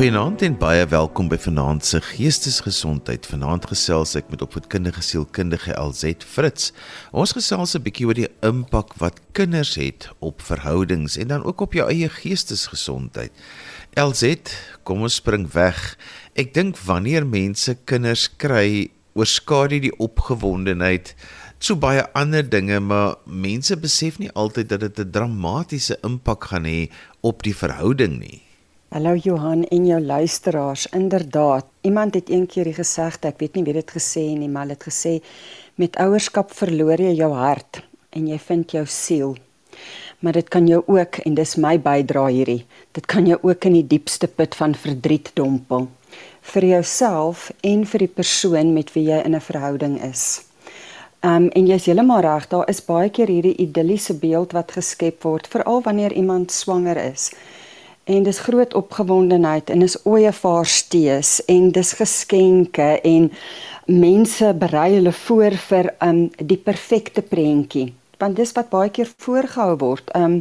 Goeienaand en baie welkom by Vanaand se Geestesgesondheid. Vanaand gesels ek met opvoedkundige sielkundige LZ Fritz. Ons gesels 'n bietjie oor die impak wat kinders het op verhoudings en dan ook op jou eie geestesgesondheid. LZ, kom ons spring weg. Ek dink wanneer mense kinders kry, oorskadu die opgewondenheid so baie ander dinge, maar mense besef nie altyd dat dit 'n dramatiese impak gaan hê op die verhouding nie. Hallo Johan en jou luisteraars. Inderdaad, iemand het eendag gesê, ek weet nie wie dit gesê nie, maar het gesê met ouerskap verloor jy jou hart en jy vind jou siel. Maar dit kan jou ook en dis my bydra hierdie. Dit kan jou ook in die diepste put van verdriet dompel vir jouself en vir die persoon met wie jy in 'n verhouding is. Um en jy's heeltemal reg, daar is baie keer hierdie idilliese beeld wat geskep word, veral wanneer iemand swanger is en dis groot opgewondenheid en is ooievaarsstees en dis geskenke en mense berei hulle voor vir um die perfekte prentjie want dis wat baie keer voorgehou word um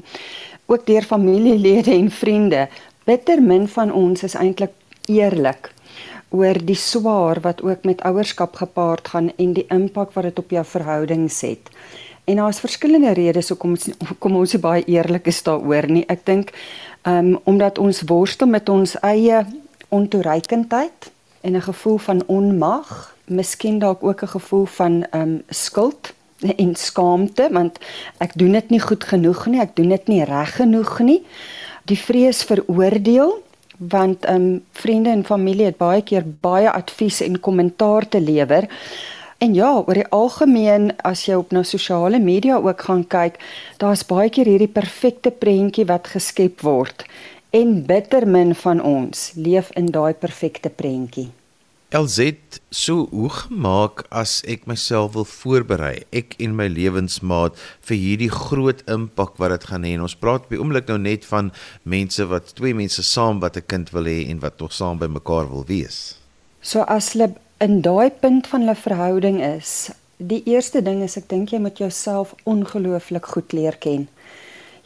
ook deur familielede en vriende bitter min van ons is eintlik eerlik oor die swaar wat ook met ouerskap gepaard gaan en die impak wat dit op jou verhoudings het. En daar's verskillende redes hoekom ons kom ons baie eerlik is daaroor nie. Ek dink um, omdat ons worstel met ons eie ontoereikendheid en 'n gevoel van onmag, miskien dalk ook 'n gevoel van um skuld en skaamte want ek doen dit nie goed genoeg nie, ek doen dit nie reg genoeg nie. Die vrees vir oordeel want um vriende en familie het baie keer baie advies en kommentaar te lewer. En ja, oor die algemeen as jy op nou sosiale media ook gaan kyk, daar's baie keer hierdie perfekte prentjie wat geskep word en bitter min van ons leef in daai perfekte prentjie. LZ so hoe gemaak as ek myself wil voorberei ek en my lewensmaat vir hierdie groot impak wat dit gaan hê en ons praat by oomblik nou net van mense wat twee mense saam wat 'n kind wil hê en wat tog saam by mekaar wil wees. So as hulle in daai punt van hulle verhouding is, die eerste ding is ek dink jy moet jouself ongelooflik goed leer ken.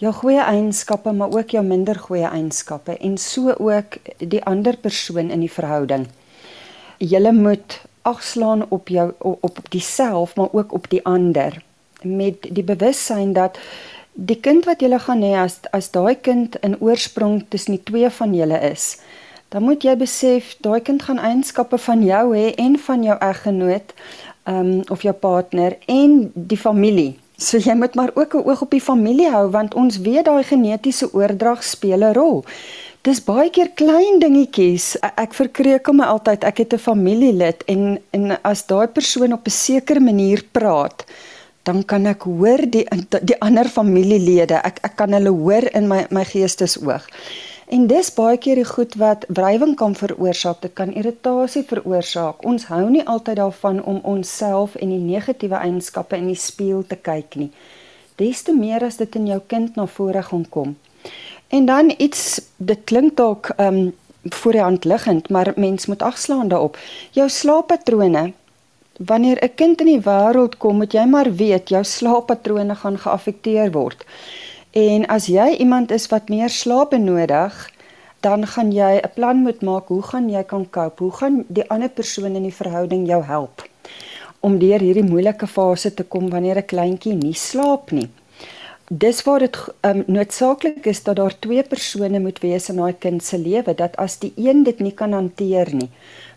Jou goeie eienskappe, maar ook jou minder goeie eienskappe en so ook die ander persoon in die verhouding. Julle moet agslaan op jou op diself, maar ook op die ander met die bewussyn dat die kind wat jy gaan hê as as daai kind in oorsprong tussen die twee van julle is, dan moet jy besef daai kind gaan eienskappe van jou hê en van jou eggenoot um, of jou partner en die familie. So jy moet maar ook 'n oog op die familie hou want ons weet daai genetiese oordrag speel 'n rol. Dis baie keer klein dingetjies. Ek verkreuk hom altyd. Ek het 'n familielid en en as daai persoon op 'n sekere manier praat, dan kan ek hoor die die ander familielede. Ek ek kan hulle hoor in my my geestesoog. En dis baie keer die goed wat wrywing kan veroorsaak. Dit kan irritasie veroorsaak. Ons hou nie altyd daarvan om onsself en die negatiewe eienskappe in die spieël te kyk nie. Des te meer as dit in jou kind na vore gaan kom. En dan iets dit klink dalk ehm um, voor die hand liggend, maar mens moet agslaan daarop. Jou slaappatrone. Wanneer 'n kind in die wêreld kom, moet jy maar weet jou slaappatrone gaan geaffekteer word. En as jy iemand is wat meer slaap benodig, dan gaan jy 'n plan moet maak hoe gaan jy kan cope? Hoe gaan die ander persoon in die verhouding jou help om deur hierdie moeilike fase te kom wanneer 'n kleintjie nie slaap nie? Dis waar dit um, noodsaaklik is dat daar twee persone moet wees in daai kind se lewe dat as die een dit nie kan hanteer nie,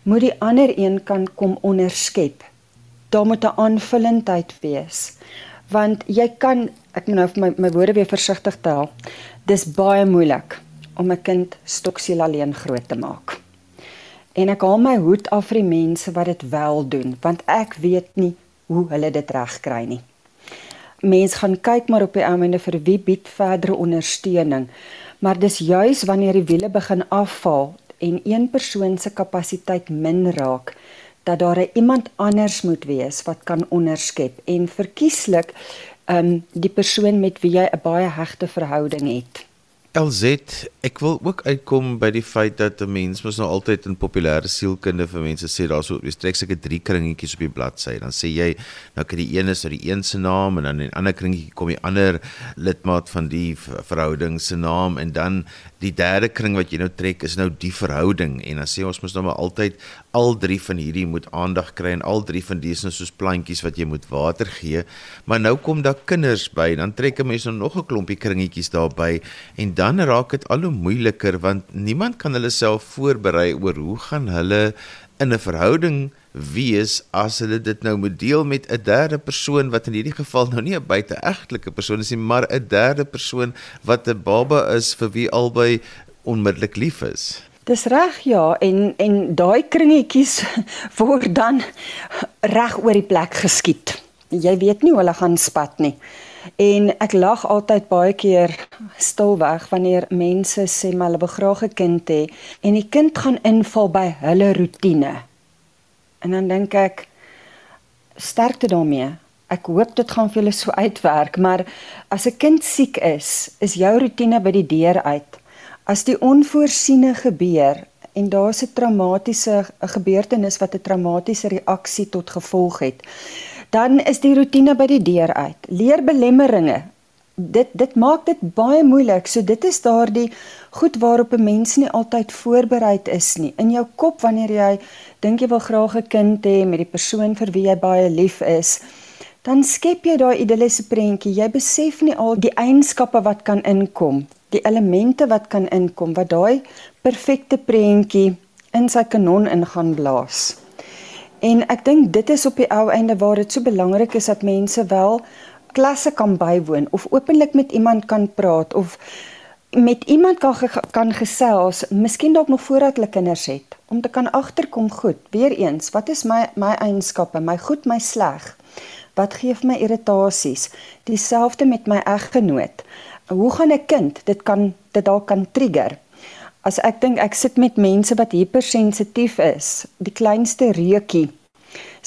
moet die ander een kan kom onderskep. Daar moet 'n aanvullendheid wees want jy kan ek moet nou my my woorde weer versigtig tel. Dis baie moeilik om 'n kind stoksiel alleen groot te maak. En ek haal my hoed af vir die mense wat dit wel doen, want ek weet nie hoe hulle dit reg kry nie. Mense gaan kyk maar op die oomblik vir wie bied verdere ondersteuning. Maar dis juis wanneer die wiele begin afval en een persoon se kapasiteit min raak, dat daar iemand anders moet wees wat kan onderskep en verkieslik um die persoon met wie jy 'n baie hegte verhouding het. LZ, ek wil ook uitkom by die feit dat 'n mens mos nou altyd in populêre sielkunde vir mense sê daarso jy trek seker drie kringetjies op die bladsy. Dan sê jy nou kan die een is nou die een se naam en dan in 'n ander kringetjie kom die ander lidmaat van die verhouding se naam en dan die derde kring wat jy nou trek is nou die verhouding en dan sê ons mos nou maar altyd al drie van hierdie moet aandag kry en al drie van dies is nou soos plantjies wat jy moet water gee. Maar nou kom daar kinders by dan trek 'n mens nou nog 'n klompie kringetjies daarby en dan raak dit al hoe moeiliker want niemand kan hulle self voorberei oor hoe gaan hulle in 'n verhouding wees as hulle dit nou moet deel met 'n derde persoon wat in hierdie geval nou nie 'n buiteegtelike persoon is nie, maar 'n derde persoon wat 'n baba is vir wie albei onmiddellik lief is. Dis reg ja en en daai kringetjies word dan reg oor die plek geskiet. Jy weet nie hoe hulle gaan spat nie. En ek lag altyd baie keer stilweg wanneer mense sê maar hulle wil graag 'n kind hê en die kind gaan inval by hulle rotine. En dan dink ek sterkte daarmee. Ek hoop dit gaan vir julle so uitwerk, maar as 'n kind siek is, is jou rotine by die deur uit. As die onvoorsiene gebeur en daar's 'n traumatiese gebeurtenis wat 'n traumatiese reaksie tot gevolg het, dan is die rotine by die deur uit. Leer belemmeringe dit dit maak dit baie moeilik. So dit is daardie goed waarop 'n mens nie altyd voorberei is nie. In jou kop wanneer jy dink jy wil graag 'n kind hê met die persoon vir wie jy baie lief is, dan skep jy daai idilliese prentjie. Jy besef nie al die eienskappe wat kan inkom, die elemente wat kan inkom wat daai perfekte prentjie in sy kanon in gaan blaas. En ek dink dit is op die ou einde waar dit so belangrik is dat mense wel klasse kan bywoon of openlik met iemand kan praat of met iemand kan kan gesels, miskien dalk nog voordat hulle kinders het, om te kan agterkom goed. Weereens, wat is my my eienskappe, my goed, my sleg? Wat gee vir my irritasies? Dieselfde met my eggenoot. Hoe gaan 'n kind dit kan dit dalk kan trigger? As ek dink ek sit met mense wat hypersensitief is, die kleinste reukie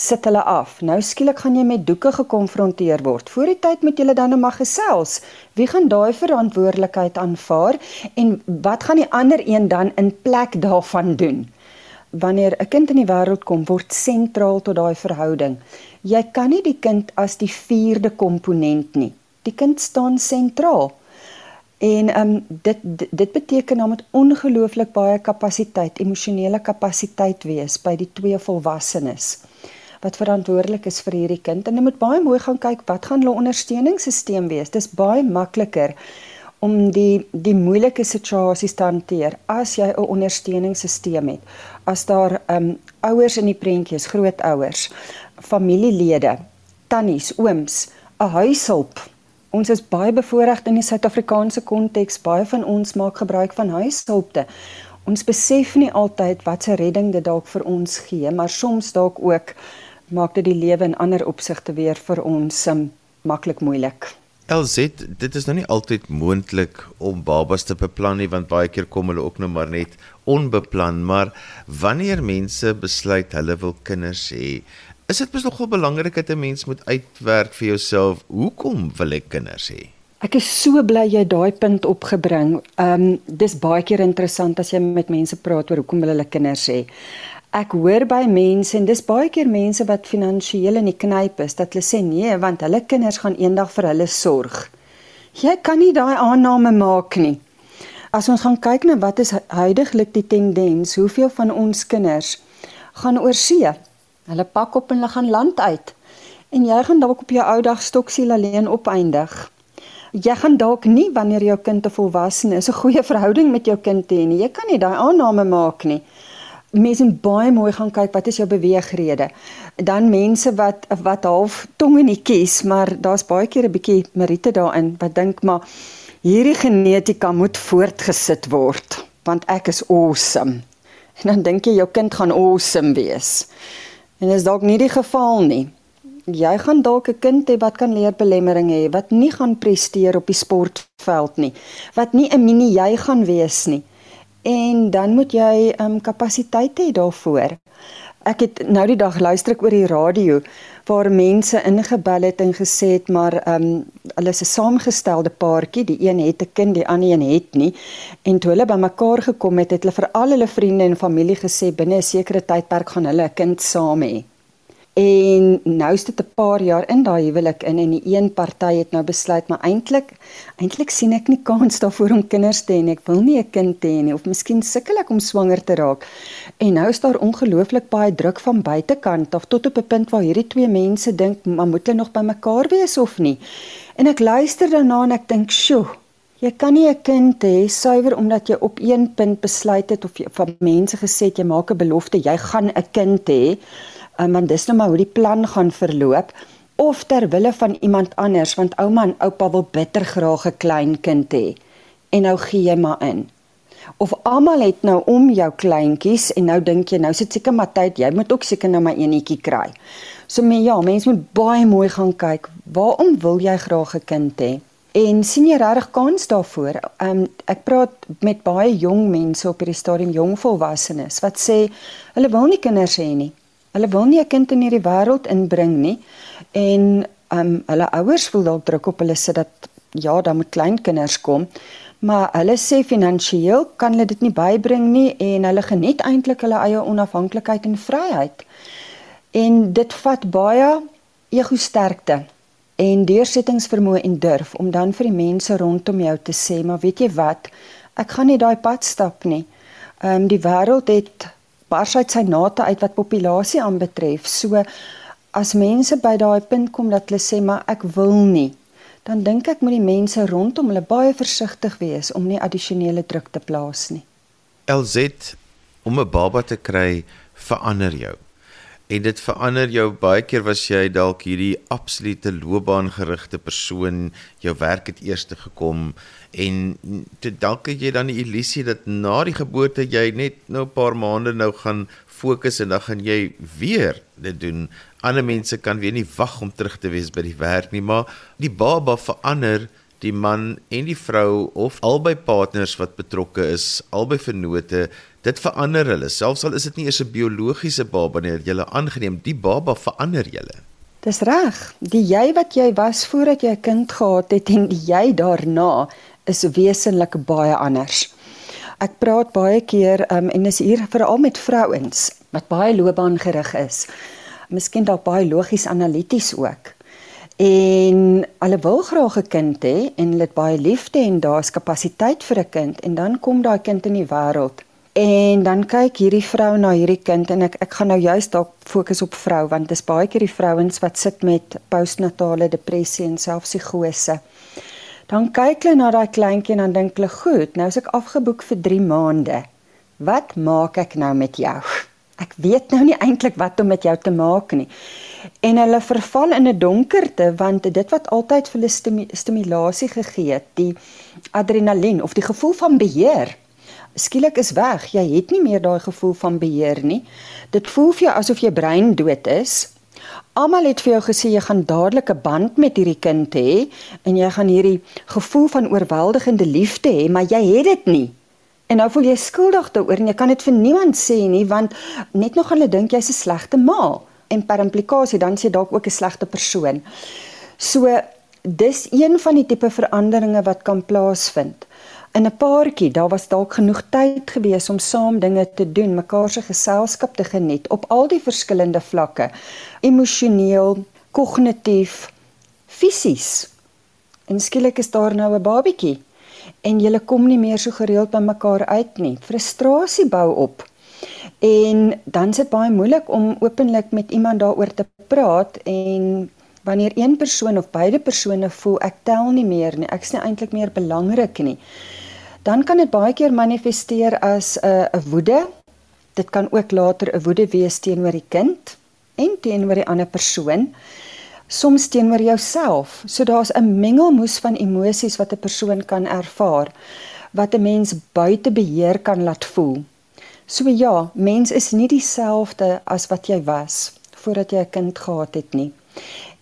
sit hulle af. Nou skielik gaan jy met doeke gekonfronteer word. Voor die tyd moet jy dan nou maar gesels. Wie gaan daai verantwoordelikheid aanvaar en wat gaan die ander een dan in plek daarvan doen? Wanneer 'n kind in die wêreld kom, word sentraal tot daai verhouding. Jy kan nie die kind as die vierde komponent nie. Die kind staan sentraal. En ehm um, dit dit beteken dan met ongelooflik baie kapasiteit, emosionele kapasiteit wees by die twee volwassenes wat verantwoordelik is vir hierdie kind en jy moet baie mooi gaan kyk wat gaan hulle ondersteuningssisteem wees. Dis baie makliker om die die moeilike situasies te hanteer as jy 'n ondersteuningssisteem het. As daar ehm um, ouers in die prentjie is, grootouers, familielede, tannies, ooms, 'n huishulp. Ons is baie bevoorreg in die Suid-Afrikaanse konteks. Baie van ons maak gebruik van huishulpte. Ons besef nie altyd wat se redding dit dalk vir ons gee, maar soms dalk ook maak dit die lewe in ander opsigte weer vir ons um, maklik moeilik. LZ, dit is nou nie altyd moontlik om babas te beplan nie want baie keer kom hulle ook nou maar net onbeplan, maar wanneer mense besluit hulle wil kinders hê, is dit mos nogal belangrik dat 'n mens moet uitwerk vir jouself hoekom wil ek kinders hê? Ek is so bly jy daai punt opgebring. Ehm um, dis baie keer interessant as jy met mense praat oor hoekom hulle kinders hê ek hoor by mense en dis baie keer mense wat finansiëel in die knyp is dat hulle sê nee want hulle kinders gaan eendag vir hulle sorg. Jy kan nie daai aanname maak nie. As ons gaan kyk na wat is huidigelik die tendens, hoeveel van ons kinders gaan oor see. Hulle pak op en hulle gaan land uit. En jy gaan dalk op jou ou dag stoksiel alleen opeindig. Jy gaan dalk nie wanneer jou kind te volwasse is 'n goeie verhouding met jou kind hê nie. Jy kan nie daai aanname maak nie mense moet baie mooi gaan kyk wat is jou beweegrede. Dan mense wat wat half tong in die kies, maar daar's baie keer 'n bietjie Marite daarin wat dink maar hierdie genetika moet voortgesit word want ek is awesome. En dan dink jy jou kind gaan awesome wees. En dis dalk nie die geval nie. Jy gaan dalk 'n kind hê wat kan leer belemmering hê, wat nie gaan presteer op die sportveld nie, wat nie 'n mini jy gaan wees nie en dan moet jy ehm um, kapasiteit hê daarvoor. Ek het nou die dag luister ek oor die radio waar mense ingebel het en gesê het maar ehm um, hulle is 'n saamgestelde paartjie, die een het 'n kind, die ander een het nie. En toe hulle bymekaar gekom het, het hulle vir al hulle vriende en familie gesê binne 'n sekere tydperk gaan hulle 'n kind saam hê. En nou is dit 'n paar jaar in daai huwelik in en die een party het nou besluit maar eintlik eintlik sien ek nie kans daarvoor om kinders te hê nie. Ek wil nie 'n kind hê nie of miskien sukkel ek om swanger te raak. En nou is daar ongelooflik baie druk van buitekant af tot op 'n punt waar hierdie twee mense dink maar moet hulle nog by mekaar wees of nie. En ek luister daarna en ek dink, "Sjoe, jy kan nie 'n kind hê suiwer omdat jy op een punt besluit het of jy van mense gesê het jy maak 'n belofte jy gaan 'n kind hê." Um, want dis nou maar hoe die plan gaan verloop of ter wille van iemand anders want ouma en oupa wil bitter graag 'n klein kind hê. En nou gee jy maar in. Of almal het nou om jou kleintjies en nou dink jy nou sit seker maar tyd jy moet ook seker nou maar eenetjie kry. So men ja mense moet baie mooi gaan kyk waarom wil jy graag 'n kind hê? En sien jy regtig kans daarvoor? Um, ek praat met baie jong mense op hierdie stadium jong volwassenes wat sê hulle wil nie kinders hê nie Hulle wil nie 'n kind in hierdie wêreld inbring nie en um hulle ouers voel dalk druk op hulle sit dat ja, daar moet kleinkinders kom, maar hulle sê finansiëel kan hulle dit nie bybring nie en hulle geniet eintlik hulle eie onafhanklikheid en vryheid. En dit vat baie ego sterkte en deursettingsvermoë en durf om dan vir die mense rondom jou te sê, maar weet jy wat? Ek gaan nie daai pad stap nie. Ehm um, die wêreld het bars uit sy nate uit wat populasie aanbetref. So as mense by daai punt kom dat hulle sê maar ek wil nie, dan dink ek moet die mense rondom hulle baie versigtig wees om nie addisionele druk te plaas nie. LZ om 'n baba te kry verander jou. En dit verander jou baie keer was jy dalk hierdie absolute loopbaangerigte persoon, jou werk het eers te gekom en toe dalk het jy dan die illusie dat na die geboorte jy net nou 'n paar maande nou gaan fokus en dan gaan jy weer dit doen. Ander mense kan weer nie wag om terug te wees by die werk nie, maar die baba verander die man en die vrou of albei partners wat betrokke is, albei vennote, dit verander hulle. Selfs al is dit nie eers 'n biologiese baba nie, jy aangeneem, die baba verander julle. Dis reg. Die jy wat jy was voordat jy 'n kind gehad het en die jy daarna is wesenlik baie anders. Ek praat baie keer um, en is hier veral met vrouens wat baie loopbaangerig is. Miskien dalk baie logies analities ook. En hulle wil graag 'n kind hê en hulle het baie liefde en daar's kapasiteit vir 'n kind en dan kom daai kind in die wêreld. En dan kyk hierdie vrou na hierdie kind en ek ek gaan nou juist dalk fokus op vrou want dis baie keer die vrouens wat sit met postnatale depressie en selfpsigose dan kyk hulle na daai kleintjie en dan dink hulle, "Goed, nou is ek afgeboek vir 3 maande. Wat maak ek nou met jou?" Ek weet nou nie eintlik wat om met jou te maak nie. En hulle verval in 'n donkerte want dit wat altyd vir hulle stimulasie gegee het, die adrenalien of die gevoel van beheer, skielik is weg. Jy het nie meer daai gevoel van beheer nie. Dit voel vir jou asof jou brein dood is Almal het vir jou gesê jy gaan dadelik 'n band met hierdie kind hê en jy gaan hierdie gevoel van oorweldigende liefde hê, maar jy het dit nie. En nou voel jy skuldig daaroor en jy kan dit vir niemand sê nie want net nog hulle dink jy's 'n slegte ma en per implikasie dan sê dalk ook 'n slegte persoon. So dis een van die tipe veranderinge wat kan plaasvind in 'n paartjie, daar was dalk genoeg tyd gewees om saam dinge te doen, mekaar se geselskap te geniet op al die verskillende vlakke, emosioneel, kognitief, fisies. En skielik is daar nou 'n babietjie en julle kom nie meer so gereeld by mekaar uit nie. Frustrasie bou op. En dan is dit baie moeilik om openlik met iemand daaroor te praat en wanneer een persoon of beide persone voel ek tel nie meer nie, ek is nie eintlik meer belangrik nie dan kan dit baie keer manifesteer as 'n uh, 'n woede. Dit kan ook later 'n woede wees teenoor die kind en teenoor die ander persoon. Soms teenoor jouself. So daar's 'n mengelmoes van emosies wat 'n persoon kan ervaar wat 'n mens buite beheer kan laat voel. So ja, mens is nie dieselfde as wat jy was voordat jy 'n kind gehad het nie.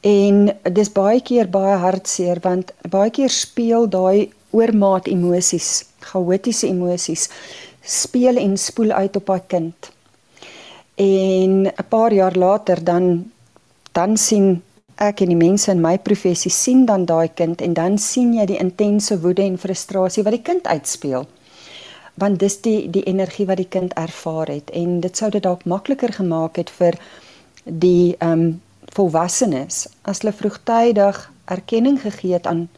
En dis baie keer baie hartseer want baie keer speel daai oormaat emosies chaotiese emosies speel en spoel uit op haar kind. En 'n paar jaar later dan dan sien ek en die mense in my professie sien dan daai kind en dan sien jy die intense woede en frustrasie wat die kind uitspeel. Want dis die die energie wat die kind ervaar het en dit sou dit dalk makliker gemaak het vir die ehm um, volwassenes as hulle vroegtydig erkenning gegee het aan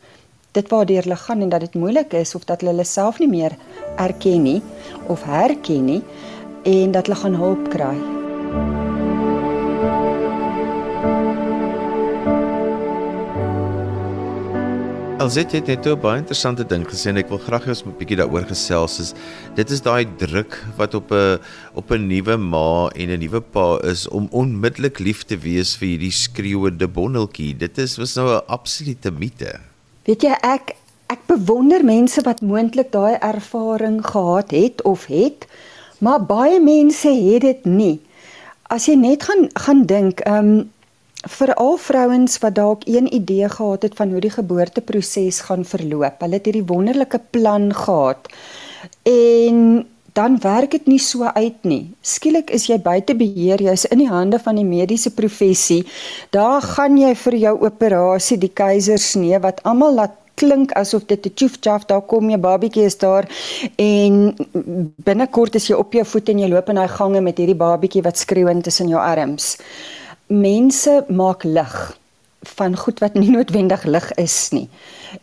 dit waardeur hulle gaan en dat dit moeilik is of dat hulle hulle self nie meer erken nie of herken nie en dat hulle gaan hulp kry. Alsit het net 'n baie interessante ding gesê en ek wil graag hê ons moet bietjie daaroor gesels. Is dit is daai druk wat op 'n op 'n nuwe ma en 'n nuwe pa is om onmiddellik lief te wees vir hierdie skreeuende bondeltjie. Dit is was nou 'n absolute mite. Weet jy ek ek bewonder mense wat moontlik daai ervaring gehad het of het, maar baie mense het dit nie. As jy net gaan gaan dink, ehm um, veral vrouens wat dalk een idee gehad het van hoe die geboorteproses gaan verloop. Hulle het hierdie wonderlike plan gehad. En dan werk dit nie so uit nie. Skielik is jy buite beheer, jy's in die hande van die mediese professie. Daar gaan jy vir jou operasie, die keisersnee wat almal laat klink asof dit 'n tjoef tjaf daar kom jy babietjie is daar en binnekort is jy op jou voete en jy loop in daai gange met hierdie babietjie wat skreeuend tussen jou arms mense maak lig van goed wat nie noodwendig lig is nie.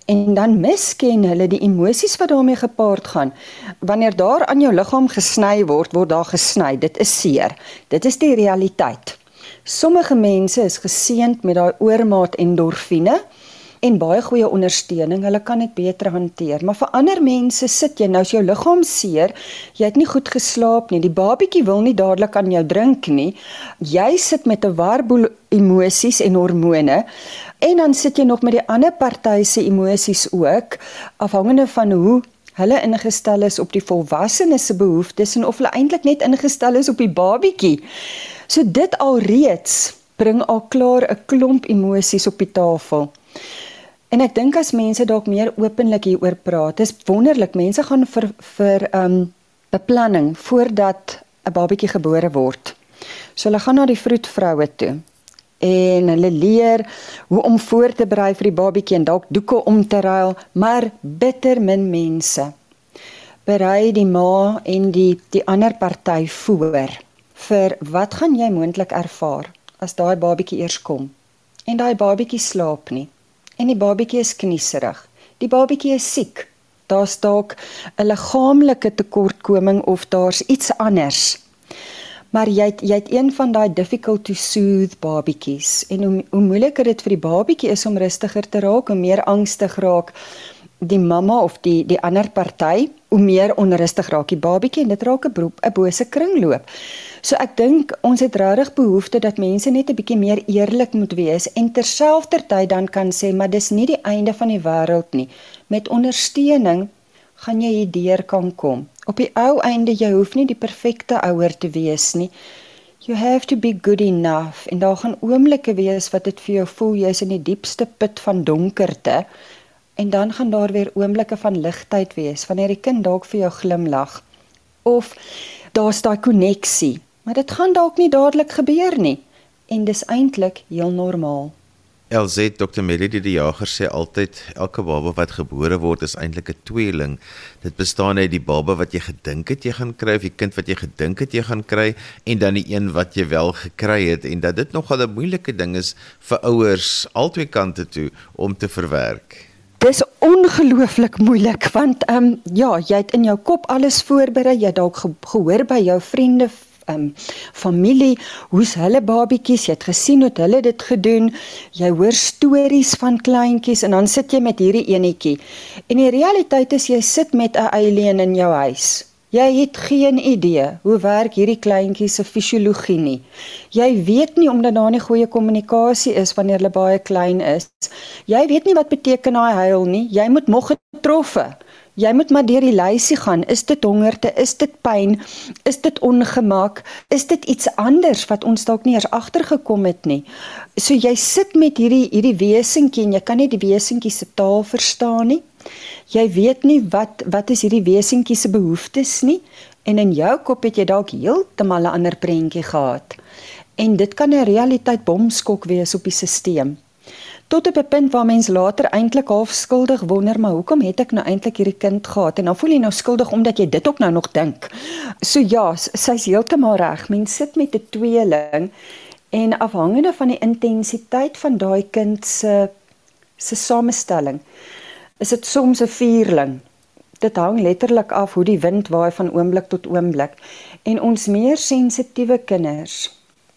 En dan misken hulle die emosies wat daarmee gepaard gaan. Wanneer daar aan jou liggaam gesny word, word daar gesny. Dit is seer. Dit is die realiteit. Sommige mense is geseënd met daai oormaat endorfine en baie goeie ondersteuning. Hulle kan dit beter hanteer. Maar vir ander mense sit jy nou as jou liggaam seer, jy het nie goed geslaap nie. Die babietjie wil nie dadelik aan jou drink nie. Jy sit met 'n warboel emosies en hormone. En dan sit jy nog met die ander party se emosies ook, afhangende van hoe hulle ingestel is op die volwassenes se behoeftes en of hulle eintlik net ingestel is op die babietjie. So dit alreeds bring al klaar 'n klomp emosies op die tafel. En ek dink as mense dalk meer openlik hieroor praat, is wonderlik. Mense gaan vir vir um beplanning voordat 'n babatjie gebore word. So hulle gaan na die vroedvroue toe en hulle leer hoe om voor te berei vir die babatjie en dalk doeke om te ruil, maar bitter min mense berei die ma en die die ander party voor vir wat gaan jy moontlik ervaar as daai babatjie eers kom en daai babatjie slaap nie en die babatjie is knieserig. Die babatjie is siek. Daar's dalk 'n liggaamlike tekortkoming of daar's iets anders. Maar jy het, jy het een van daai difficult to soothe babatjies en hoe hoe moeiliker dit vir die babatjie is om rustiger te raak, hoe meer angstig raak die mamma of die die ander party, hoe meer onrustig raak die babatjie en dit raak 'n 'n bose kringloop. So ek dink ons het regtig behoefte dat mense net 'n bietjie meer eerlik moet wees en terselfdertyd dan kan sê maar dis nie die einde van die wêreld nie. Met ondersteuning gaan jy hierdeur kan kom. Op die ou einde jy hoef nie die perfekte ouer te wees nie. You have to be good enough en daar gaan oomblikke wees wat dit vir jou voel jy's in die diepste put van donkerte en dan gaan daar weer oomblikke van ligtheid wees wanneer die kind dalk vir jou glimlag of daar's daai koneksie maar dit gaan dalk nie dadelik gebeur nie en dis eintlik heel normaal. LZ Dr. Melody die jager sê altyd elke baba wat gebore word is eintlik 'n tweeling. Dit bestaan uit die baba wat jy gedink het jy gaan kry of die kind wat jy gedink het jy gaan kry en dan die een wat jy wel gekry het en dat dit nogal 'n moeilike ding is vir ouers albei kante toe om te verwerk. Dis ongelooflik moeilik want ehm um, ja, jy het in jou kop alles voorberei, jy dalk gehoor by jou vriende, um, familie, hoe's hulle babietjies, jy het gesien hoe hulle dit gedoen. Jy hoor stories van kleintjies en dan sit jy met hierdie enetjie. En die realiteit is jy sit met 'n alien in jou huis. Jy het geen idee hoe werk hierdie kleintjie se fisiologie nie. Jy weet nie omdat daar nie goeie kommunikasie is wanneer hulle baie klein is. Jy weet nie wat beteken daai huil nie. Jy moet nog getroffe. Jy moet maar deur die lysie gaan. Is dit hongerte? Is dit pyn? Is dit ongemak? Is dit iets anders wat ons dalk nie eers agtergekom het nie? So jy sit met hierdie hierdie wesentjie en jy kan nie die wesentjie se taal verstaan nie. Jy weet nie wat wat is hierdie wesentjie se behoeftes nie en in jou kop het jy dalk heeltemal 'n ander prentjie gehad. En dit kan 'n realiteit bomskok wees op die stelsel tot op 'n punt waar mens later eintlik half skuldig wonder maar hoekom het ek nou eintlik hierdie kind gehad en dan voel jy nou skuldig omdat jy dit ook nou nog dink. So ja, sy's heeltemal reg. Mens sit met 'n tweeling En afhangende van die intensiteit van daai kind se se samestelling, is dit soms 'n vierling. Dit hang letterlik af hoe die wind waai van oomblik tot oomblik. En ons meer sensitiewe kinders,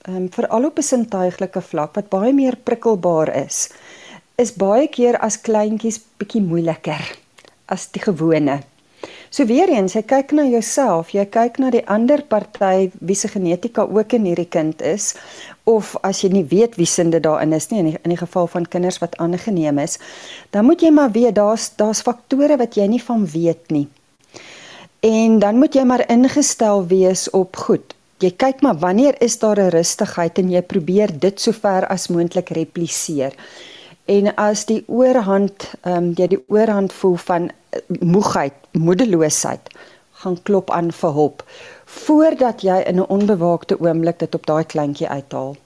ehm um, veral op 'n sintuiglike vlak wat baie meer prikkelbaar is, is baie keer as kleintjies bietjie moeiliker as die gewone. So weer eens, jy kyk na jouself, jy kyk na die ander party wie se genetika ook in hierdie kind is of as jy nie weet wie sinde daarin is nie in die, in die geval van kinders wat aangeneem is, dan moet jy maar weet daar's daar's faktore wat jy nie van weet nie. En dan moet jy maar ingestel wees op goed. Jy kyk maar wanneer is daar 'n rustigheid en jy probeer dit sover as moontlik repliseer. En as die oorhand, ehm um, jy die oorhand voel van uh, moegheid, moedeloosheid, gaan klop aan vir hulp voordat jy in 'n onbewaakte oomblik dit op daai kleintjie uithaal.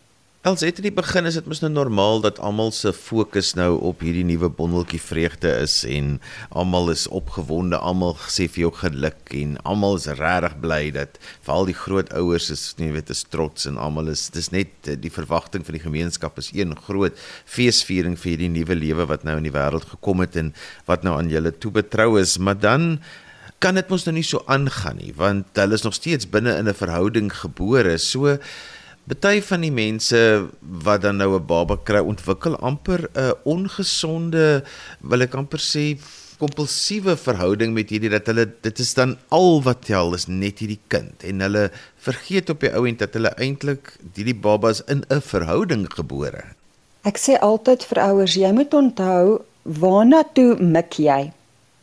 Els het in die begin is dit mos nou normaal dat almal se fokus nou op hierdie nuwe bondeltjie vreugde is en almal is opgewonde, almal sê vir jou geluk en almal is regtig bly dat veral die grootouers is nie weet is trots en almal is dis net eh, die verwagting van die gemeenskap is een groot feesviering vir hierdie nuwe lewe wat nou in die wêreld gekom het en wat nou aan julle toe betrou is, maar dan kan dit mos nou nie so aangaan nie want hulle is nog steeds binne in 'n verhouding gebore. So Party van die mense wat dan nou 'n baba kry, ontwikkel amper 'n ongesonde, wil ek amper sê, kompulsiewe verhouding met hierdie dat hulle dit is dan al wat tel is net hierdie kind en hulle vergeet op die ou end dat hulle eintlik hierdie babas in 'n verhouding gebore. Ek sê altyd vir ouers, jy moet onthou waarna toe mik jy?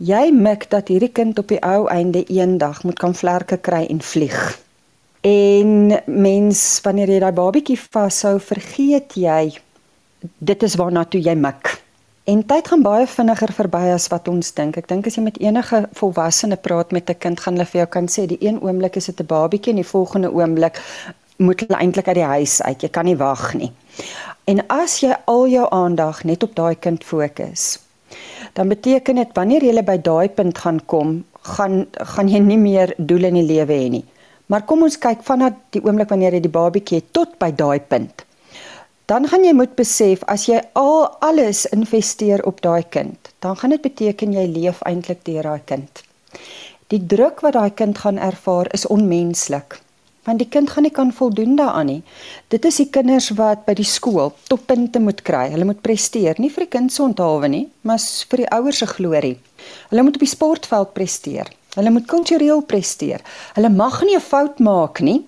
Jy mik dat hierdie kind op die ou einde eendag moet kan vlerke kry en vlieg. En mens wanneer jy daai babatjie vashou, vergeet jy dit is waarna toe jy mik. En tyd gaan baie vinniger verby as wat ons dink. Ek dink as jy met enige volwassene praat met 'n kind, gaan hulle vir jou kan sê die een oomblik is dit 'n babatjie en die volgende oomblik moet hulle eintlik uit die huis uit. Jy kan nie wag nie. En as jy al jou aandag net op daai kind fokus, dan beteken dit wanneer jy by daai punt gaan kom, gaan gaan jy nie meer doel in die lewe hê nie. Maar kom ons kyk vanaf die oomblik wanneer jy die babatjie tot by daai punt. Dan gaan jy moet besef as jy al alles investeer op daai kind, dan gaan dit beteken jy leef eintlik deur daai kind. Die druk wat daai kind gaan ervaar is onmenslik. Want die kind gaan nie kan voldoen daaraan nie. Dit is die kinders wat by die skool toppunte moet kry. Hulle moet presteer, nie vir die kind se onthaalwe nie, maar vir die ouers se glorie. Hulle moet op die sportveld presteer. Hulle moet kultureel presteer. Hulle mag nie 'n fout maak nie,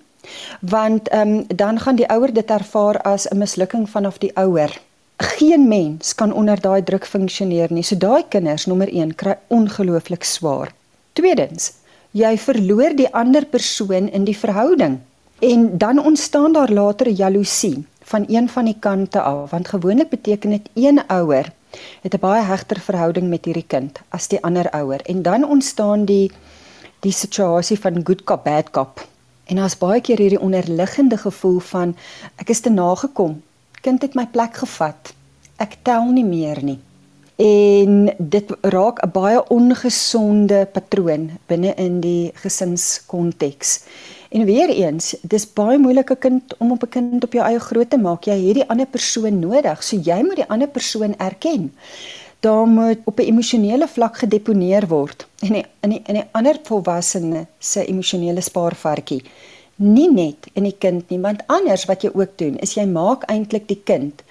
want ehm um, dan gaan die ouer dit ervaar as 'n mislukking vanaf die ouer. Geen mens kan onder daai druk funksioneer nie. So daai kinders nommer 1 kry ongelooflik swaar. Tweedens, jy verloor die ander persoon in die verhouding. En dan ontstaan daar later jaloesie van een van die kante af, want gewoonlik beteken dit een ouer het 'n baie hegter verhouding met hierdie kind as die ander ouer. En dan ontstaan die die situasie van good cop bad cop. En daar's baie keer hierdie onderliggende gevoel van ek is te nagekom. Kind het my plek gevat. Ek tel nie meer nie en dit raak 'n baie ongesonde patroon binne in die gesinskonteks En weer eens, dis baie moeilike kind om op 'n kind op jou eie groot te maak. Jy het die ander persoon nodig, so jy moet die ander persoon erken. Daar moet op 'n emosionele vlak gedeponeer word in die, in die, in 'n ander volwassene se emosionele spaarvarkie. Nie net in die kind nie, want anders wat jy ook doen, is jy maak eintlik die kind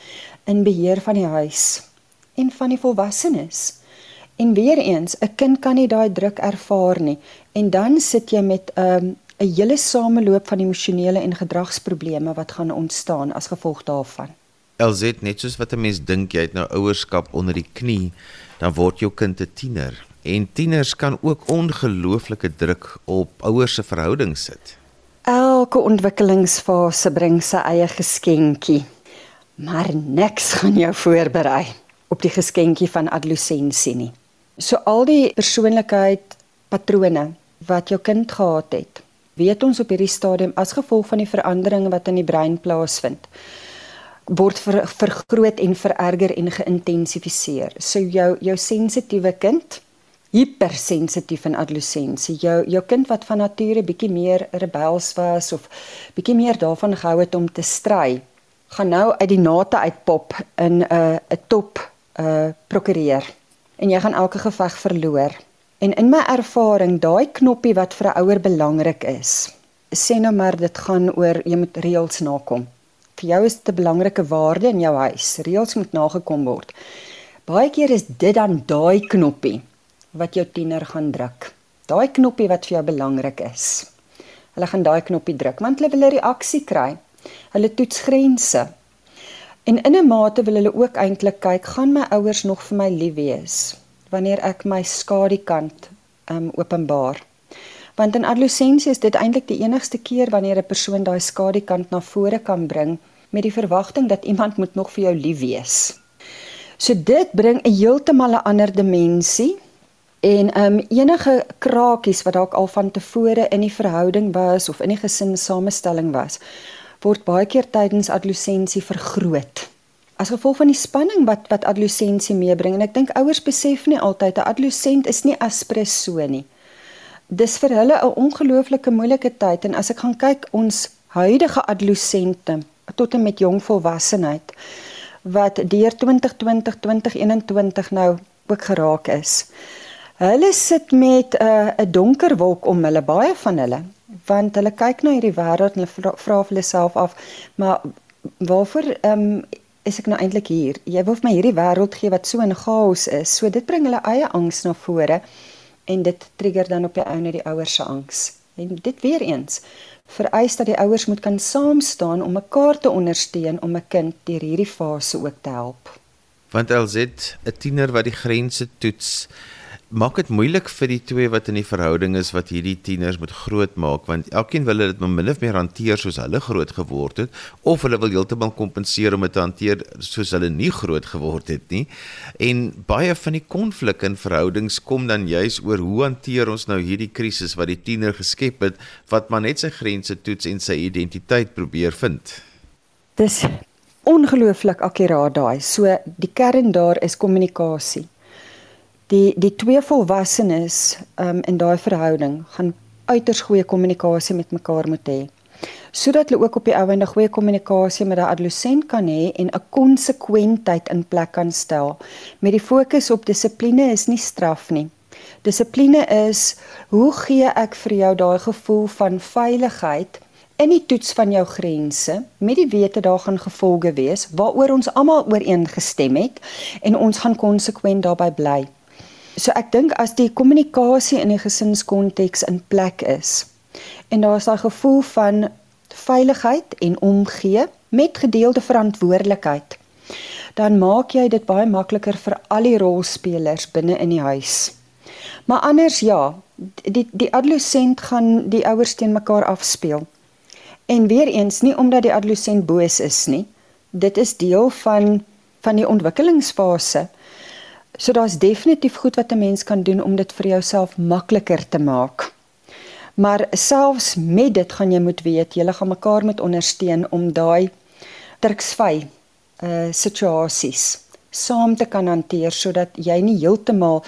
in beheer van die huis en van die volwassenes. En weer eens, 'n kind kan nie daai druk ervaar nie. En dan sit jy met 'n um, 'n hele sameloop van emosionele en gedragsprobleme wat gaan ontstaan as gevolg daarvan. Elzet net soos wat 'n mens dink jy het nou ouerskap onder die knie, dan word jou kind 'n tiener. En tieners kan ook ongelooflike druk op ouers se verhouding sit. Elke ontwikkelingsfase bring sy eie geskenkie. Maar niks gaan jou voorberei op die geskenkie van adolessensie nie. So al die persoonlikheid patrone wat jou kind gehad het, weet ons op hierdie stadium as gevolg van die veranderinge wat in die brein plaasvind word ver, vergroot en vererger en geïntensifiseer. So jou jou sensitiewe kind hypersensitief in adolessensie. Jou jou kind wat van nature bietjie meer rebels was of bietjie meer daarvan gehou het om te stry, gaan nou uit die nate uitpop in 'n uh, 'n top uh, prokureur en jy gaan elke geveg verloor. En in my ervaring, daai knoppie wat vir 'n ouer belangrik is, sê nou maar dit gaan oor jy moet reëls nakom. Vir jou is dit 'n belangrike waarde in jou huis. Reëls moet nagekom word. Baie keer is dit dan daai knoppie wat jou tiener gaan druk. Daai knoppie wat vir jou belangrik is. Hulle gaan daai knoppie druk want hulle wil 'n reaksie kry. Hulle toets grense. En in 'n mate wil hulle ook eintlik kyk, gaan my ouers nog vir my lief wees wanneer ek my skadukant um openbaar? Want in adolessensie is dit eintlik die enigste keer wanneer 'n persoon daai skadukant na vore kan bring met die verwagting dat iemand moet nog vir jou lief wees. So dit bring 'n heeltemal 'n ander dimensie en um enige krakies wat dalk al van tevore in die verhouding was of in die gesinsamestelling was word baie keer tydens adolessensie vergroot. As gevolg van die spanning wat wat adolessensie meebring en ek dink ouers besef nie altyd 'n adolessent is nie aspres so nie. Dis vir hulle 'n ongelooflike moeilike tyd en as ek gaan kyk ons huidige adolessente tot en met jong volwassenheid wat deur 2020 2021 nou ook geraak is. Hulle sit met 'n uh, 'n donker wolk om hulle baie van hulle want hulle kyk na hierdie wêreld en hulle vra, vra vir hulle self af, maar waarvoor ehm um, is ek nou eintlik hier? Jy wil vir my hierdie wêreld gee wat so in chaos is. So dit bring hulle eie angs na vore en dit trigger dan op die ou net die ouers se angs. En dit weer eens vereis dat die ouers moet kan saam staan om mekaar te ondersteun om 'n kind deur hierdie fase ook te help. Want alsit 'n tiener wat die grense toets maak dit moeilik vir die twee wat in die verhouding is wat hierdie tieners moet grootmaak want elkeen wil dit min of meer hanteer soos hulle groot geword het of hulle wil heeltemal kompenseer om dit te hanteer soos hulle nie groot geword het nie. En baie van die konflik in verhoudings kom dan juis oor hoe hanteer ons nou hierdie krisis wat die tiener geskep het wat maar net sy grense toets en sy identiteit probeer vind. Dis ongelooflik akkuraat daai. So die kern daar is kommunikasie die die twee volwassenes um, in daai verhouding gaan uiters goeie kommunikasie met mekaar moet hê. Sodat hulle ook op die ouende goeie kommunikasie met daai adolescent kan hê en 'n konsekwentheid in plek kan stel. Met die fokus op dissipline is nie straf nie. Dissipline is hoe gee ek vir jou daai gevoel van veiligheid in die toets van jou grense met die wete daar gaan gevolge wees waaroor ons almal ooreengestem het en ons gaan konsekwent daarbey bly So ek dink as die kommunikasie in die gesinskonteks in plek is en daar is daai gevoel van veiligheid en omgee met gedeelde verantwoordelikheid dan maak jy dit baie makliker vir al die rolspelers binne in die huis. Maar anders ja, die die adolescent gaan die ouers teen mekaar afspeel. En weer eens nie omdat die adolescent boos is nie. Dit is deel van van die ontwikkelingsfase. So daar's definitief goed wat 'n mens kan doen om dit vir jouself makliker te maak. Maar selfs met dit gaan jy moet weet, jy gaan mekaar met ondersteun om daai druksvy uh situasies saam te kan hanteer sodat jy nie heeltemal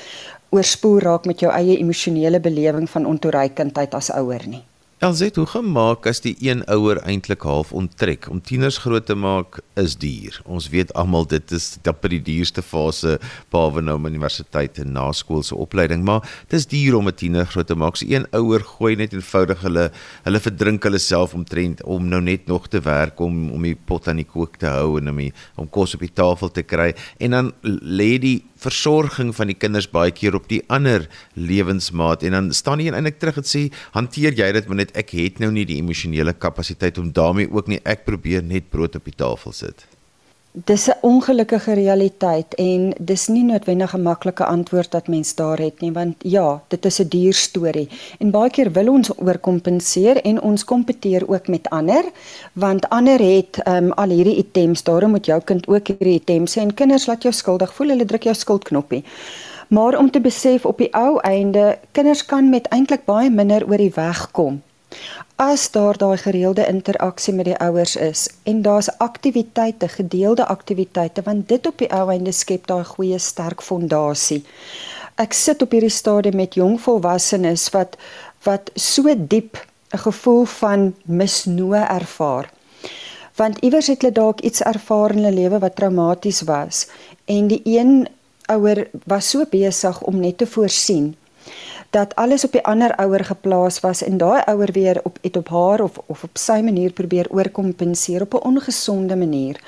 oorspoel raak met jou eie emosionele belewing van ontoereikendheid as ouer nie. Elzet, hoe gemaak as die een ouer eintlik half onttrek om tieners groot te maak is duur. Ons weet almal dit is dit by die duurste fase behalwe nou op universiteit en naskoolse opleiding, maar dit is duur om 'n tiener groot te maak. So een ouer gooi net eenvoudig hulle hulle verdrink hulle self omtrent om nou net nog te werk om om die pot aan die kook te hou en om die, om kos op die tafel te kry en dan lê die versorging van die kinders baie keer op die ander lewensmaat. En dan staan jy eintlik terug en sê hanteer jy dit maar net ek het nou nie die emosionele kapasiteit om daarmee ook nie. Ek probeer net brood op die tafel sit Dis 'n ongelukkige realiteit en dis nie noodwendig 'n maklike antwoord wat mens daar het nie want ja, dit is 'n duur storie en baie keer wil ons oorkompenseer en ons kompeteer ook met ander want ander het um, al hierdie items, daarom moet jou kind ook hierdie items hê en kinders laat jou skuldig voel, hulle druk jou skuldknoppie. Maar om te besef op die ou einde, kinders kan met eintlik baie minder oor die weg kom as daar daai gereelde interaksie met die ouers is en daar's aktiwiteite, gedeelde aktiwiteite want dit op die ou einde skep daai goeie sterk fondasie. Ek sit op hierdie stadium met jong volwassenes wat wat so diep 'n gevoel van misnoë ervaar Want iewers het hulle dalk iets ervaar in hulle lewe wat traumaties was en die een ouer was so besig om net te voorsien dat alles op die ander ouer geplaas was en daai ouer weer op het op haar of of op sy manier probeer oorkompenseer op 'n ongesonde manier.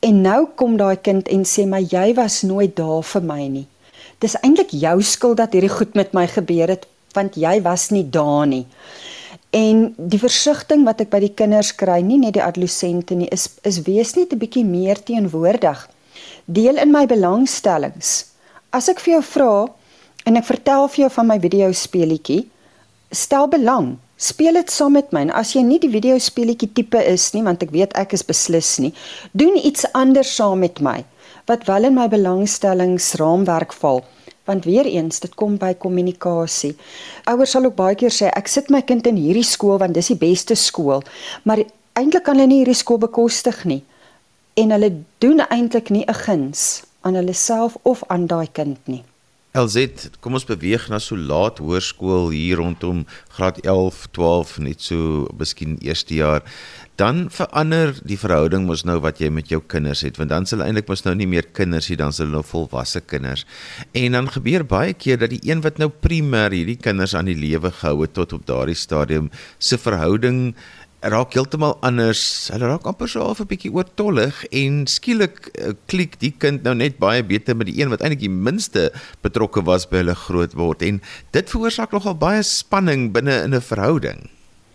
En nou kom daai kind en sê maar jy was nooit daar vir my nie. Dis eintlik jou skuld dat hierdie goed met my gebeur het want jy was nie daar nie. En die versigtiging wat ek by die kinders kry, nie net die adolessente nie, is is wees net 'n bietjie meer teenwoordig. Deel in my belangstellings. As ek vir jou vra, en ek vertel vir jou van my video speletjie. Stel belang, speel dit saam met my. En as jy nie die video speletjie tipe is nie, want ek weet ek is beslis nie, doen iets anders saam met my wat wel in my belangstellingsraamwerk val. Want weer eens, dit kom by kommunikasie. Ouers sal ook baie keer sê ek sit my kind in hierdie skool want dis die beste skool, maar eintlik kan hulle nie hierdie skool bekostig nie. En hulle doen eintlik nie 'n guns aan hulle self of aan daai kind nie. LZ, kom ons beweeg na so laat hoërskool hier rondom graad 11, 12, net so miskien eerste jaar. Dan verander die verhouding mos nou wat jy met jou kinders het, want dan sal eintlik mos nou nie meer kinders nie, dan sal hulle nou volwasse kinders. En dan gebeur baie keer dat die een wat nou primêr hierdie kinders aan die lewe gehou het tot op daardie stadium se verhouding raak heeltemal anders. Hulle raak amper so half 'n bietjie oortollig en skielik uh, klik die kind nou net baie beter met die een wat eintlik die minste betrokke was by hulle groot word en dit veroorsaak nogal baie spanning binne in 'n verhouding.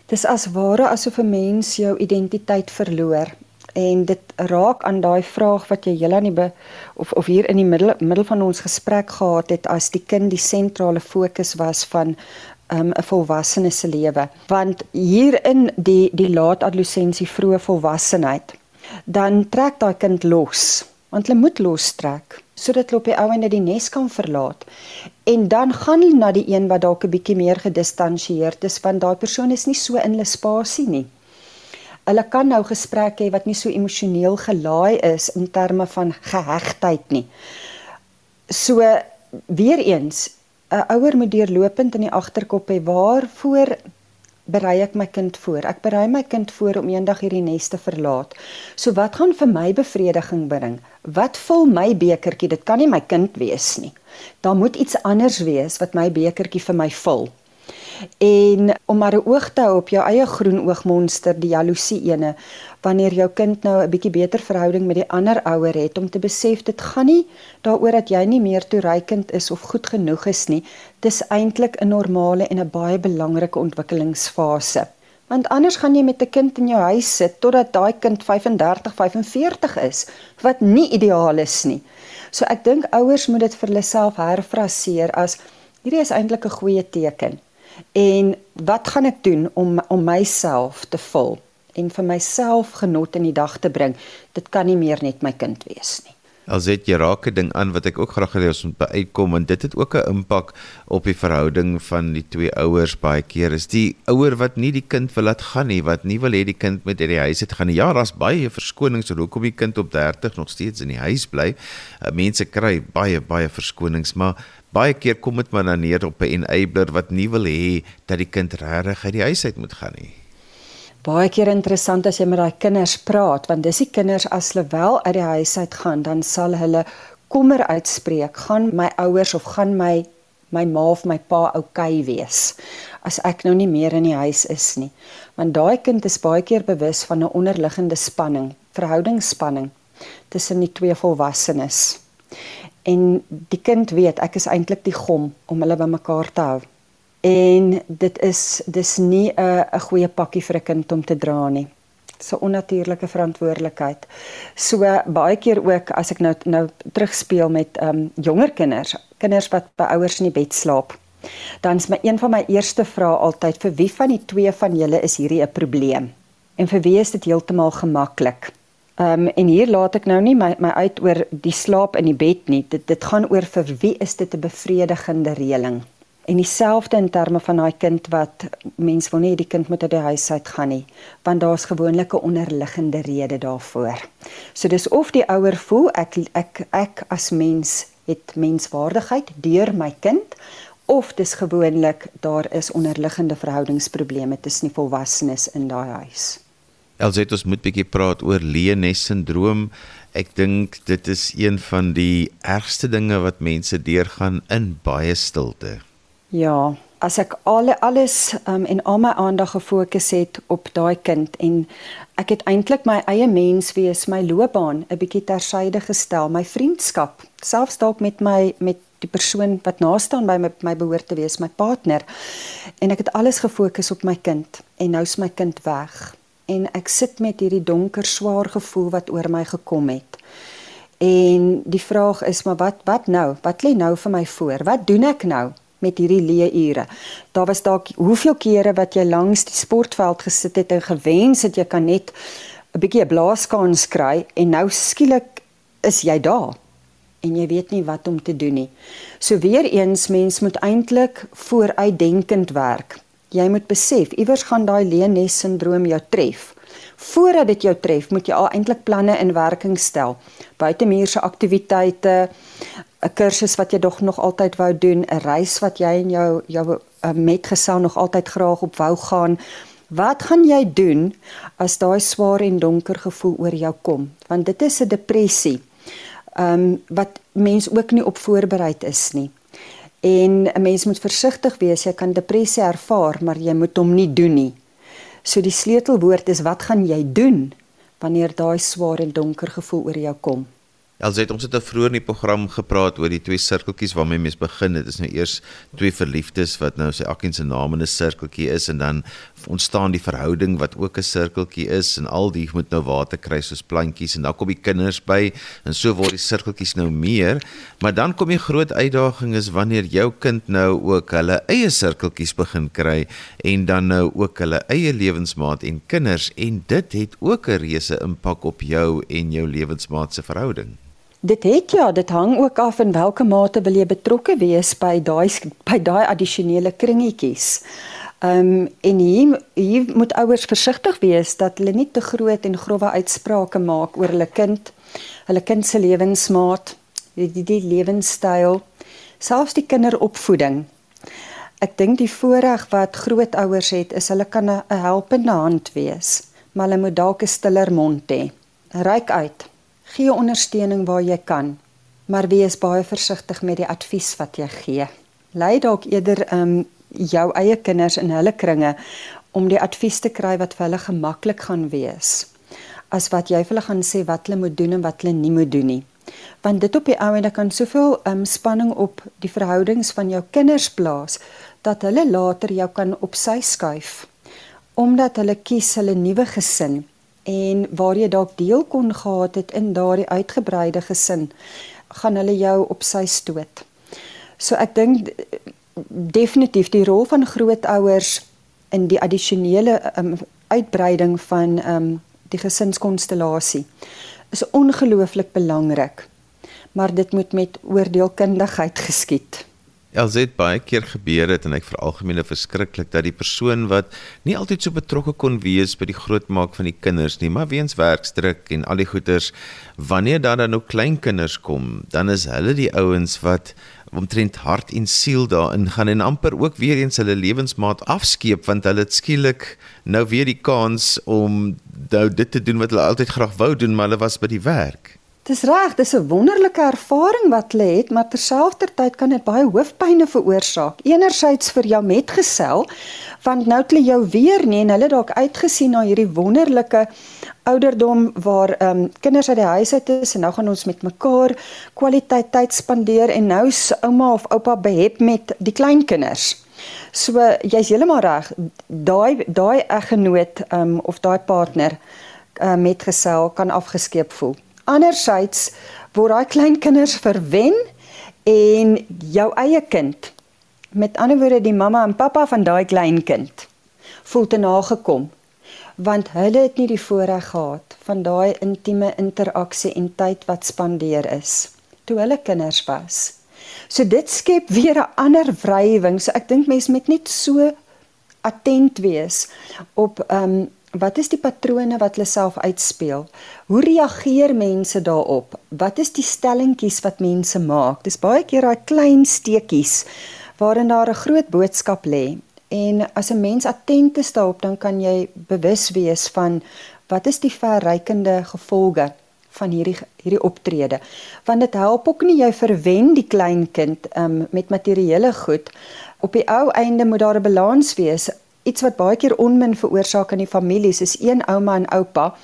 Dis as ware asof 'n mens jou identiteit verloor en dit raak aan daai vraag wat jy heel aan die be, of of hier in die middel middel van ons gesprek gehad het as die kind die sentrale fokus was van um, 'n volwassene se lewe. Want hier in die die laat adolessensie vroeë volwassenheid dan trek daai kind los want hulle moet lostrek sodat hulle op die ou ende die nes kan verlaat. En dan gaan hulle na die een wat dalk 'n bietjie meer gedistansieerd is want daai persoon is nie so in hulle spasie nie. Hulle kan nou gesprekke hê wat nie so emosioneel gelaai is in terme van gehegtheid nie. So weer eens 'n ouer moet deurlopend in die agterkop hê waarvoor berei ek my kind voor? Ek berei my kind voor om eendag hierdie nes te verlaat. So wat gaan vir my bevrediging bring? Wat vul my bekertjie? Dit kan nie my kind wees nie. Daar moet iets anders wees wat my bekertjie vir my vul. En om maar 'n oog te hou op jou eie groen oogmonster, die jaloesie ene, wanneer jou kind nou 'n bietjie beter verhouding met die ander ouer het om te besef dit gaan nie daaroor dat jy nie meer toereikend is of goed genoeg is nie. Dis eintlik 'n normale en 'n baie belangrike ontwikkelingsfase. Want anders gaan jy met 'n kind in jou huis sit totdat daai kind 35, 45 is, wat nie ideaal is nie. So ek dink ouers moet dit vir hulle self herfraseer as hierdie is eintlik 'n goeie teken. En wat gaan ek doen om om myself te vul en vir myself genot in die dag te bring? Dit kan nie meer net my kind wees nie. Alsit jy raak 'n ding aan wat ek ook graag wil ons moet uitkom en dit het ook 'n impak op die verhouding van die twee ouers baie keer. Is die ouer wat nie die kind wil laat gaan nie, wat nie wil hê die kind moet uit die huis uit gaan nie. Ja, daar's baie verskonings oor hoekom die kind op 30 nog steeds in die huis bly. Uh, mense kry baie baie verskonings, maar baie keer kom dit maar dan neer op 'n enabler wat nie wil hê dat die kind regtig uit die huis uit moet gaan nie. Baie keer interessant as jy met daai kinders praat, want dis die kinders as hulle wel uit die huis uit gaan, dan sal hulle kommer uitspreek, gaan my ouers of gaan my my ma of my pa oukei okay wees as ek nou nie meer in die huis is nie. Want daai kind is baie keer bewus van 'n onderliggende spanning, verhoudingsspanning tussen die twee volwassenes en die kind weet ek is eintlik die gom om hulle bymekaar te hou. En dit is dis nie 'n 'n goeie pakkie vir 'n kind om te dra nie. Dis 'n onnatuurlike verantwoordelikheid. So baie keer ook as ek nou nou terugspeel met ehm um, jonger kinders, kinders wat by ouers in die bed slaap. Dan is my een van my eerste vrae altyd vir wie van die twee van julle is hierdie 'n probleem? En vir wie is dit heeltemal gemaklik? Ehm um, en hier laat ek nou nie my my uit oor die slaap in die bed nie. Dit dit gaan oor vir wie is dit 'n bevredigende reëling. En dieselfde in terme van daai kind wat mens wil nie die kind moet uit die huis uit gaan nie, want daar's gewoonlik 'n onderliggende rede daarvoor. So dis of die ouer voel ek ek ek as mens het menswaardigheid deur my kind of dis gewoonlik daar is onderliggende verhoudingsprobleme tussen die volwassenes in daai huis. Elsit ons moet bietjie praat oor Leenes sindroom. Ek dink dit is een van die ergste dinge wat mense deurgaan in baie stilte. Ja, as ek al alles um, en al my aandag gefokus het op daai kind en ek het eintlik my eie mens wees, my loopbaan 'n bietjie tersyde gestel, my vriendskap, selfs dalk met my met die persoon wat naaste aan my, my behoort te wees, my partner. En ek het alles gefokus op my kind en nou is my kind weg. En ek sit met hierdie donker, swaar gevoel wat oor my gekom het. En die vraag is maar wat wat nou? Wat lê nou vir my voor? Wat doen ek nou? met hierdie leë ure. Daar was dalk hoeveel kere wat jy langs die sportveld gesit het en gewens het jy kan net 'n bietjie 'n blaaskans kry en nou skielik is jy daar en jy weet nie wat om te doen nie. So weer eens mens moet eintlik vooruitdenkend werk. Jy moet besef iewers gaan daai leenes sindroom jou tref. Voordat dit jou tref, moet jy al eintlik planne in werking stel. Buitemuurse aktiwiteite, 'n kursus wat jy dog nog altyd wou doen, 'n reis wat jy en jou jou uh, metgesel nog altyd graag op wou gaan. Wat gaan jy doen as daai swaar en donker gevoel oor jou kom? Want dit is 'n depressie. Ehm um, wat mens ook nie op voorbereid is nie. En 'n mens moet versigtig wees. Jy kan depressie ervaar, maar jy moet hom nie doen nie. So die sleutelwoord is wat gaan jy doen wanneer daai swaar en donker gevoel oor jou kom? Elsit, ons het vroeër in die program gepraat oor die twee sirkeltjies waarmee mens begin. Dit is nou eers twee verliefdes wat nou sy Akkin se naam in 'n sirkeltjie is en dan ontstaan die verhouding wat ook 'n sirkeltjie is en al die moet nou water kry soos plantjies en dan kom die kinders by en so word die sirkeltjies nou meer. Maar dan kom die groot uitdaging is wanneer jou kind nou ook hulle eie sirkeltjies begin kry en dan nou ook hulle eie lewensmaat en kinders en dit het ook 'n reuse impak op jou en jou lewensmaat se verhouding. Dit het ja, dit hang ook af in watter mate wil jy betrokke wees by daai by daai addisionele kringetjies. Ehm um, en hier hier moet ouers versigtig wees dat hulle nie te groot en grouwe uitsprake maak oor hulle kind, hulle kind se lewensmaat, die die, die lewenstyl, selfs die kinderopvoeding. Ek dink die voorreg wat grootouers het is hulle kan 'n helpende hand wees, maar hulle moet dalk 'n stiller mond hê. Ryk uit Gee ondersteuning waar jy kan, maar wees baie versigtig met die advies wat jy gee. Lei dalk eerder um jou eie kinders in hulle kringe om die advies te kry wat vir hulle gemaklik gaan wees as wat jy vir hulle gaan sê wat hulle moet doen en wat hulle nie moet doen nie. Want dit op die ou en dan kan soveel um spanning op die verhoudings van jou kinders plaas dat hulle later jou kan op sy skuif omdat hulle kies hulle nuwe gesin en waar jy dalk deel kon gehad het in daardie uitgebreide gesin, gaan hulle jou op sy stoot. So ek dink definitief die rol van grootouers in die addisionele um, uitbreiding van um, die gesinskonstellasie is ongelooflik belangrik. Maar dit moet met oordeelkundigheid geskied. LZ baie keer gebeur het en ek veralgemene verskriklik dat die persoon wat nie altyd so betrokke kon wees by die grootmaak van die kinders nie, maar weens werkdruk en al die goeters, wanneer daar dan nou klein kinders kom, dan is hulle die ouens wat omtrent hart en siel daarin gaan en amper ook weer eens hulle lewensmaat afskeep want hulle het skielik nou weer die kans om nou dit te doen wat hulle altyd graag wou doen, maar hulle was by die werk. Dis reg, dis 'n wonderlike ervaring wat hulle het, maar terselfdertyd kan dit baie hoofpynne veroorsaak. Enerzijds vir jou metgesel, want nou het hulle jou weer nie en hulle dalk uitgesien na hierdie wonderlike ouderdom waar ehm um, kinders uit die huis uit is en nou gaan ons met mekaar kwaliteit tyd spandeer en nou is ouma of oupa behep met die kleinkinders. So jy's heeltemal reg. Daai daai eggenoot ehm um, of daai partner uh, metgesel kan afgeskeep voel anderzijds word daai klein kinders verwen en jou eie kind met ander woorde die mamma en pappa van daai klein kind voel te nagekom want hulle het nie die voorreg gehad van daai intieme interaksie en tyd wat spandeer is toe hulle kinders was. So dit skep weer 'n ander wrywing. So ek dink mense moet net so attent wees op ehm um, wat is die patrone wat hulle self uitspeel? Hoe reageer mense daarop? Wat is die stellingkies wat mense maak? Dis baie keer daai klein steekies waarin daar 'n groot boodskap lê. En as 'n mens attent is daarop, dan kan jy bewus wees van wat is die verrykende gevolge van hierdie hierdie optrede? Want dit help ook nie jy verwen die klein kind um, met materiële goed. Op die ou einde moet daar 'n balans wees. Iets wat baie keer onmin veroorsaak in die families is een ouma en oupa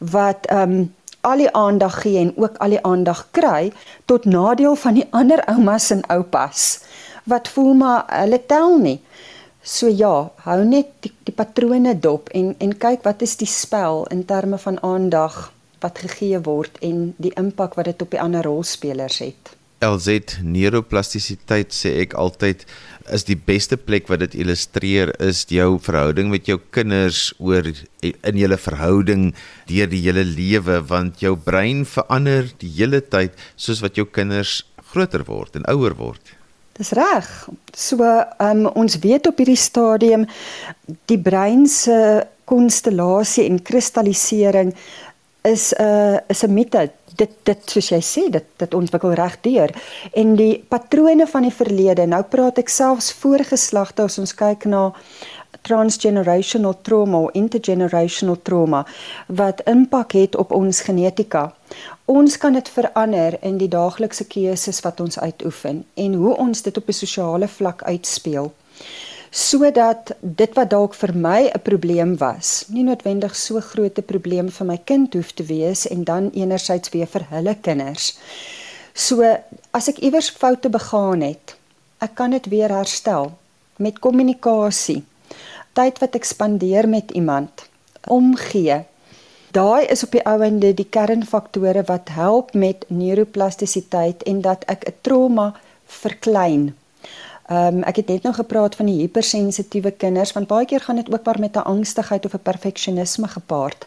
wat ehm um, al die aandag gee en ook al die aandag kry tot nadeel van die ander oumas en oupas wat voel maar hulle tel nie. So ja, hou net die, die patrone dop en en kyk wat is die spel in terme van aandag wat gegee word en die impak wat dit op die ander rolspelers het. LZ neuroplastisiteit sê ek altyd is die beste plek wat dit illustreer is jou verhouding met jou kinders oor in julle verhouding deur die hele lewe want jou brein verander die hele tyd soos wat jou kinders groter word en ouer word. Dis reg. So um, ons weet op hierdie stadium die brein se konstellasie en kristallisering is 'n uh, is 'n mite. Dit dit soos jy sê dit dit ontwikkel reg deur. En die patrone van die verlede nou praat ek selfs voorgeslagte as ons kyk na transgenerational trauma intergenerational trauma wat impak het op ons genetika ons kan dit verander in die daaglikse keuses wat ons uitoefen en hoe ons dit op 'n sosiale vlak uitspeel sodat dit wat dalk vir my 'n probleem was, nie noodwendig so groot 'n probleem vir my kind hoef te wees en dan enerzijds weer vir hulle kinders. So as ek iewers foute begaan het, ek kan dit weer herstel met kommunikasie. Tyd wat ek spandeer met iemand, omgee. Daai is op die ouende die kernfaktore wat help met neuroplastisiteit en dat ek 'n trauma verklein. Ehm um, ek het net nou gepraat van die hypersensitiewe kinders want baie keer gaan dit ook maar met 'n angstigheid of 'n perfeksionisme gepaard.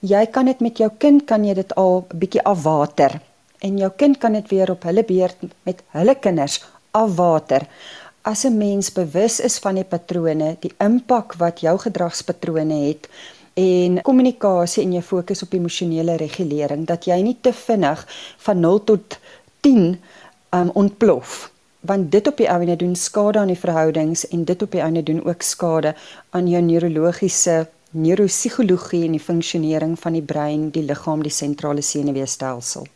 Jy kan dit met jou kind kan jy dit al bietjie afwater en jou kind kan dit weer op hulle beurt met hulle kinders afwater. As 'n mens bewus is van die patrone, die impak wat jou gedragspatrone het en kommunikasie en jy fokus op emosionele regulering dat jy nie te vinnig van 0 tot 10 um ontplof want dit op die ouene doen skade aan die verhoudings en dit op die ouene doen ook skade aan jou neurologiese neuropsigologie en die funksionering van die brein, die liggaam, die sentrale senuweestelsel.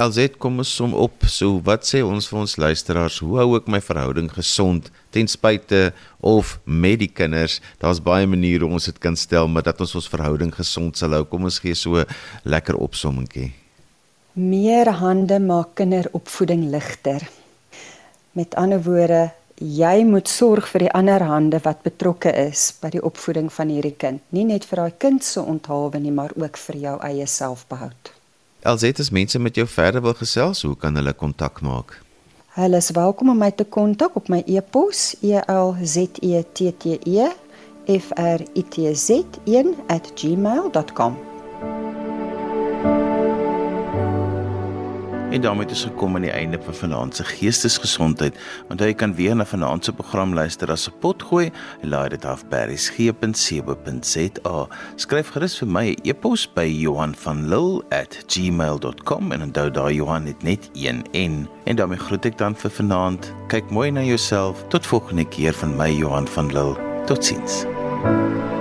Alzet kom ons som op. So wat sê ons vir ons luisteraars? Hoe hou ek my verhouding gesond ten spyte of met die kinders? Daar's baie maniere hoe ons dit kan stel, maar dat ons ons verhouding gesond sal hou. Kom ons gee so lekker opsommingkie. Meer hande maak kinderopvoeding ligter. Met ander woorde, jy moet sorg vir die ander hande wat betrokke is by die opvoeding van hierdie kind, nie net vir daai kind se onthaalwe nie, maar ook vir jou eie selfbehoud. Alsite as mense met jou verder wil gesels, hoe kan hulle kontak maak? Hulle is welkom om my te kontak op my e-pos elzette fritz1@gmail.com. En daarmee ons gekom aan die einde van vanaand se geestesgesondheid. Onthou jy kan weer na vanaand se program luister as 'n pot gooi. Laai dit af by resgep.co.za. Skryf gerus vir my 'n e e-pos by Johanvanlull@gmail.com en onthou daai Johan het net een N. En daarmee groet ek dan vir vanaand. Kyk mooi na jouself. Tot volgende keer van my Johan van Lill. Totsiens. thank you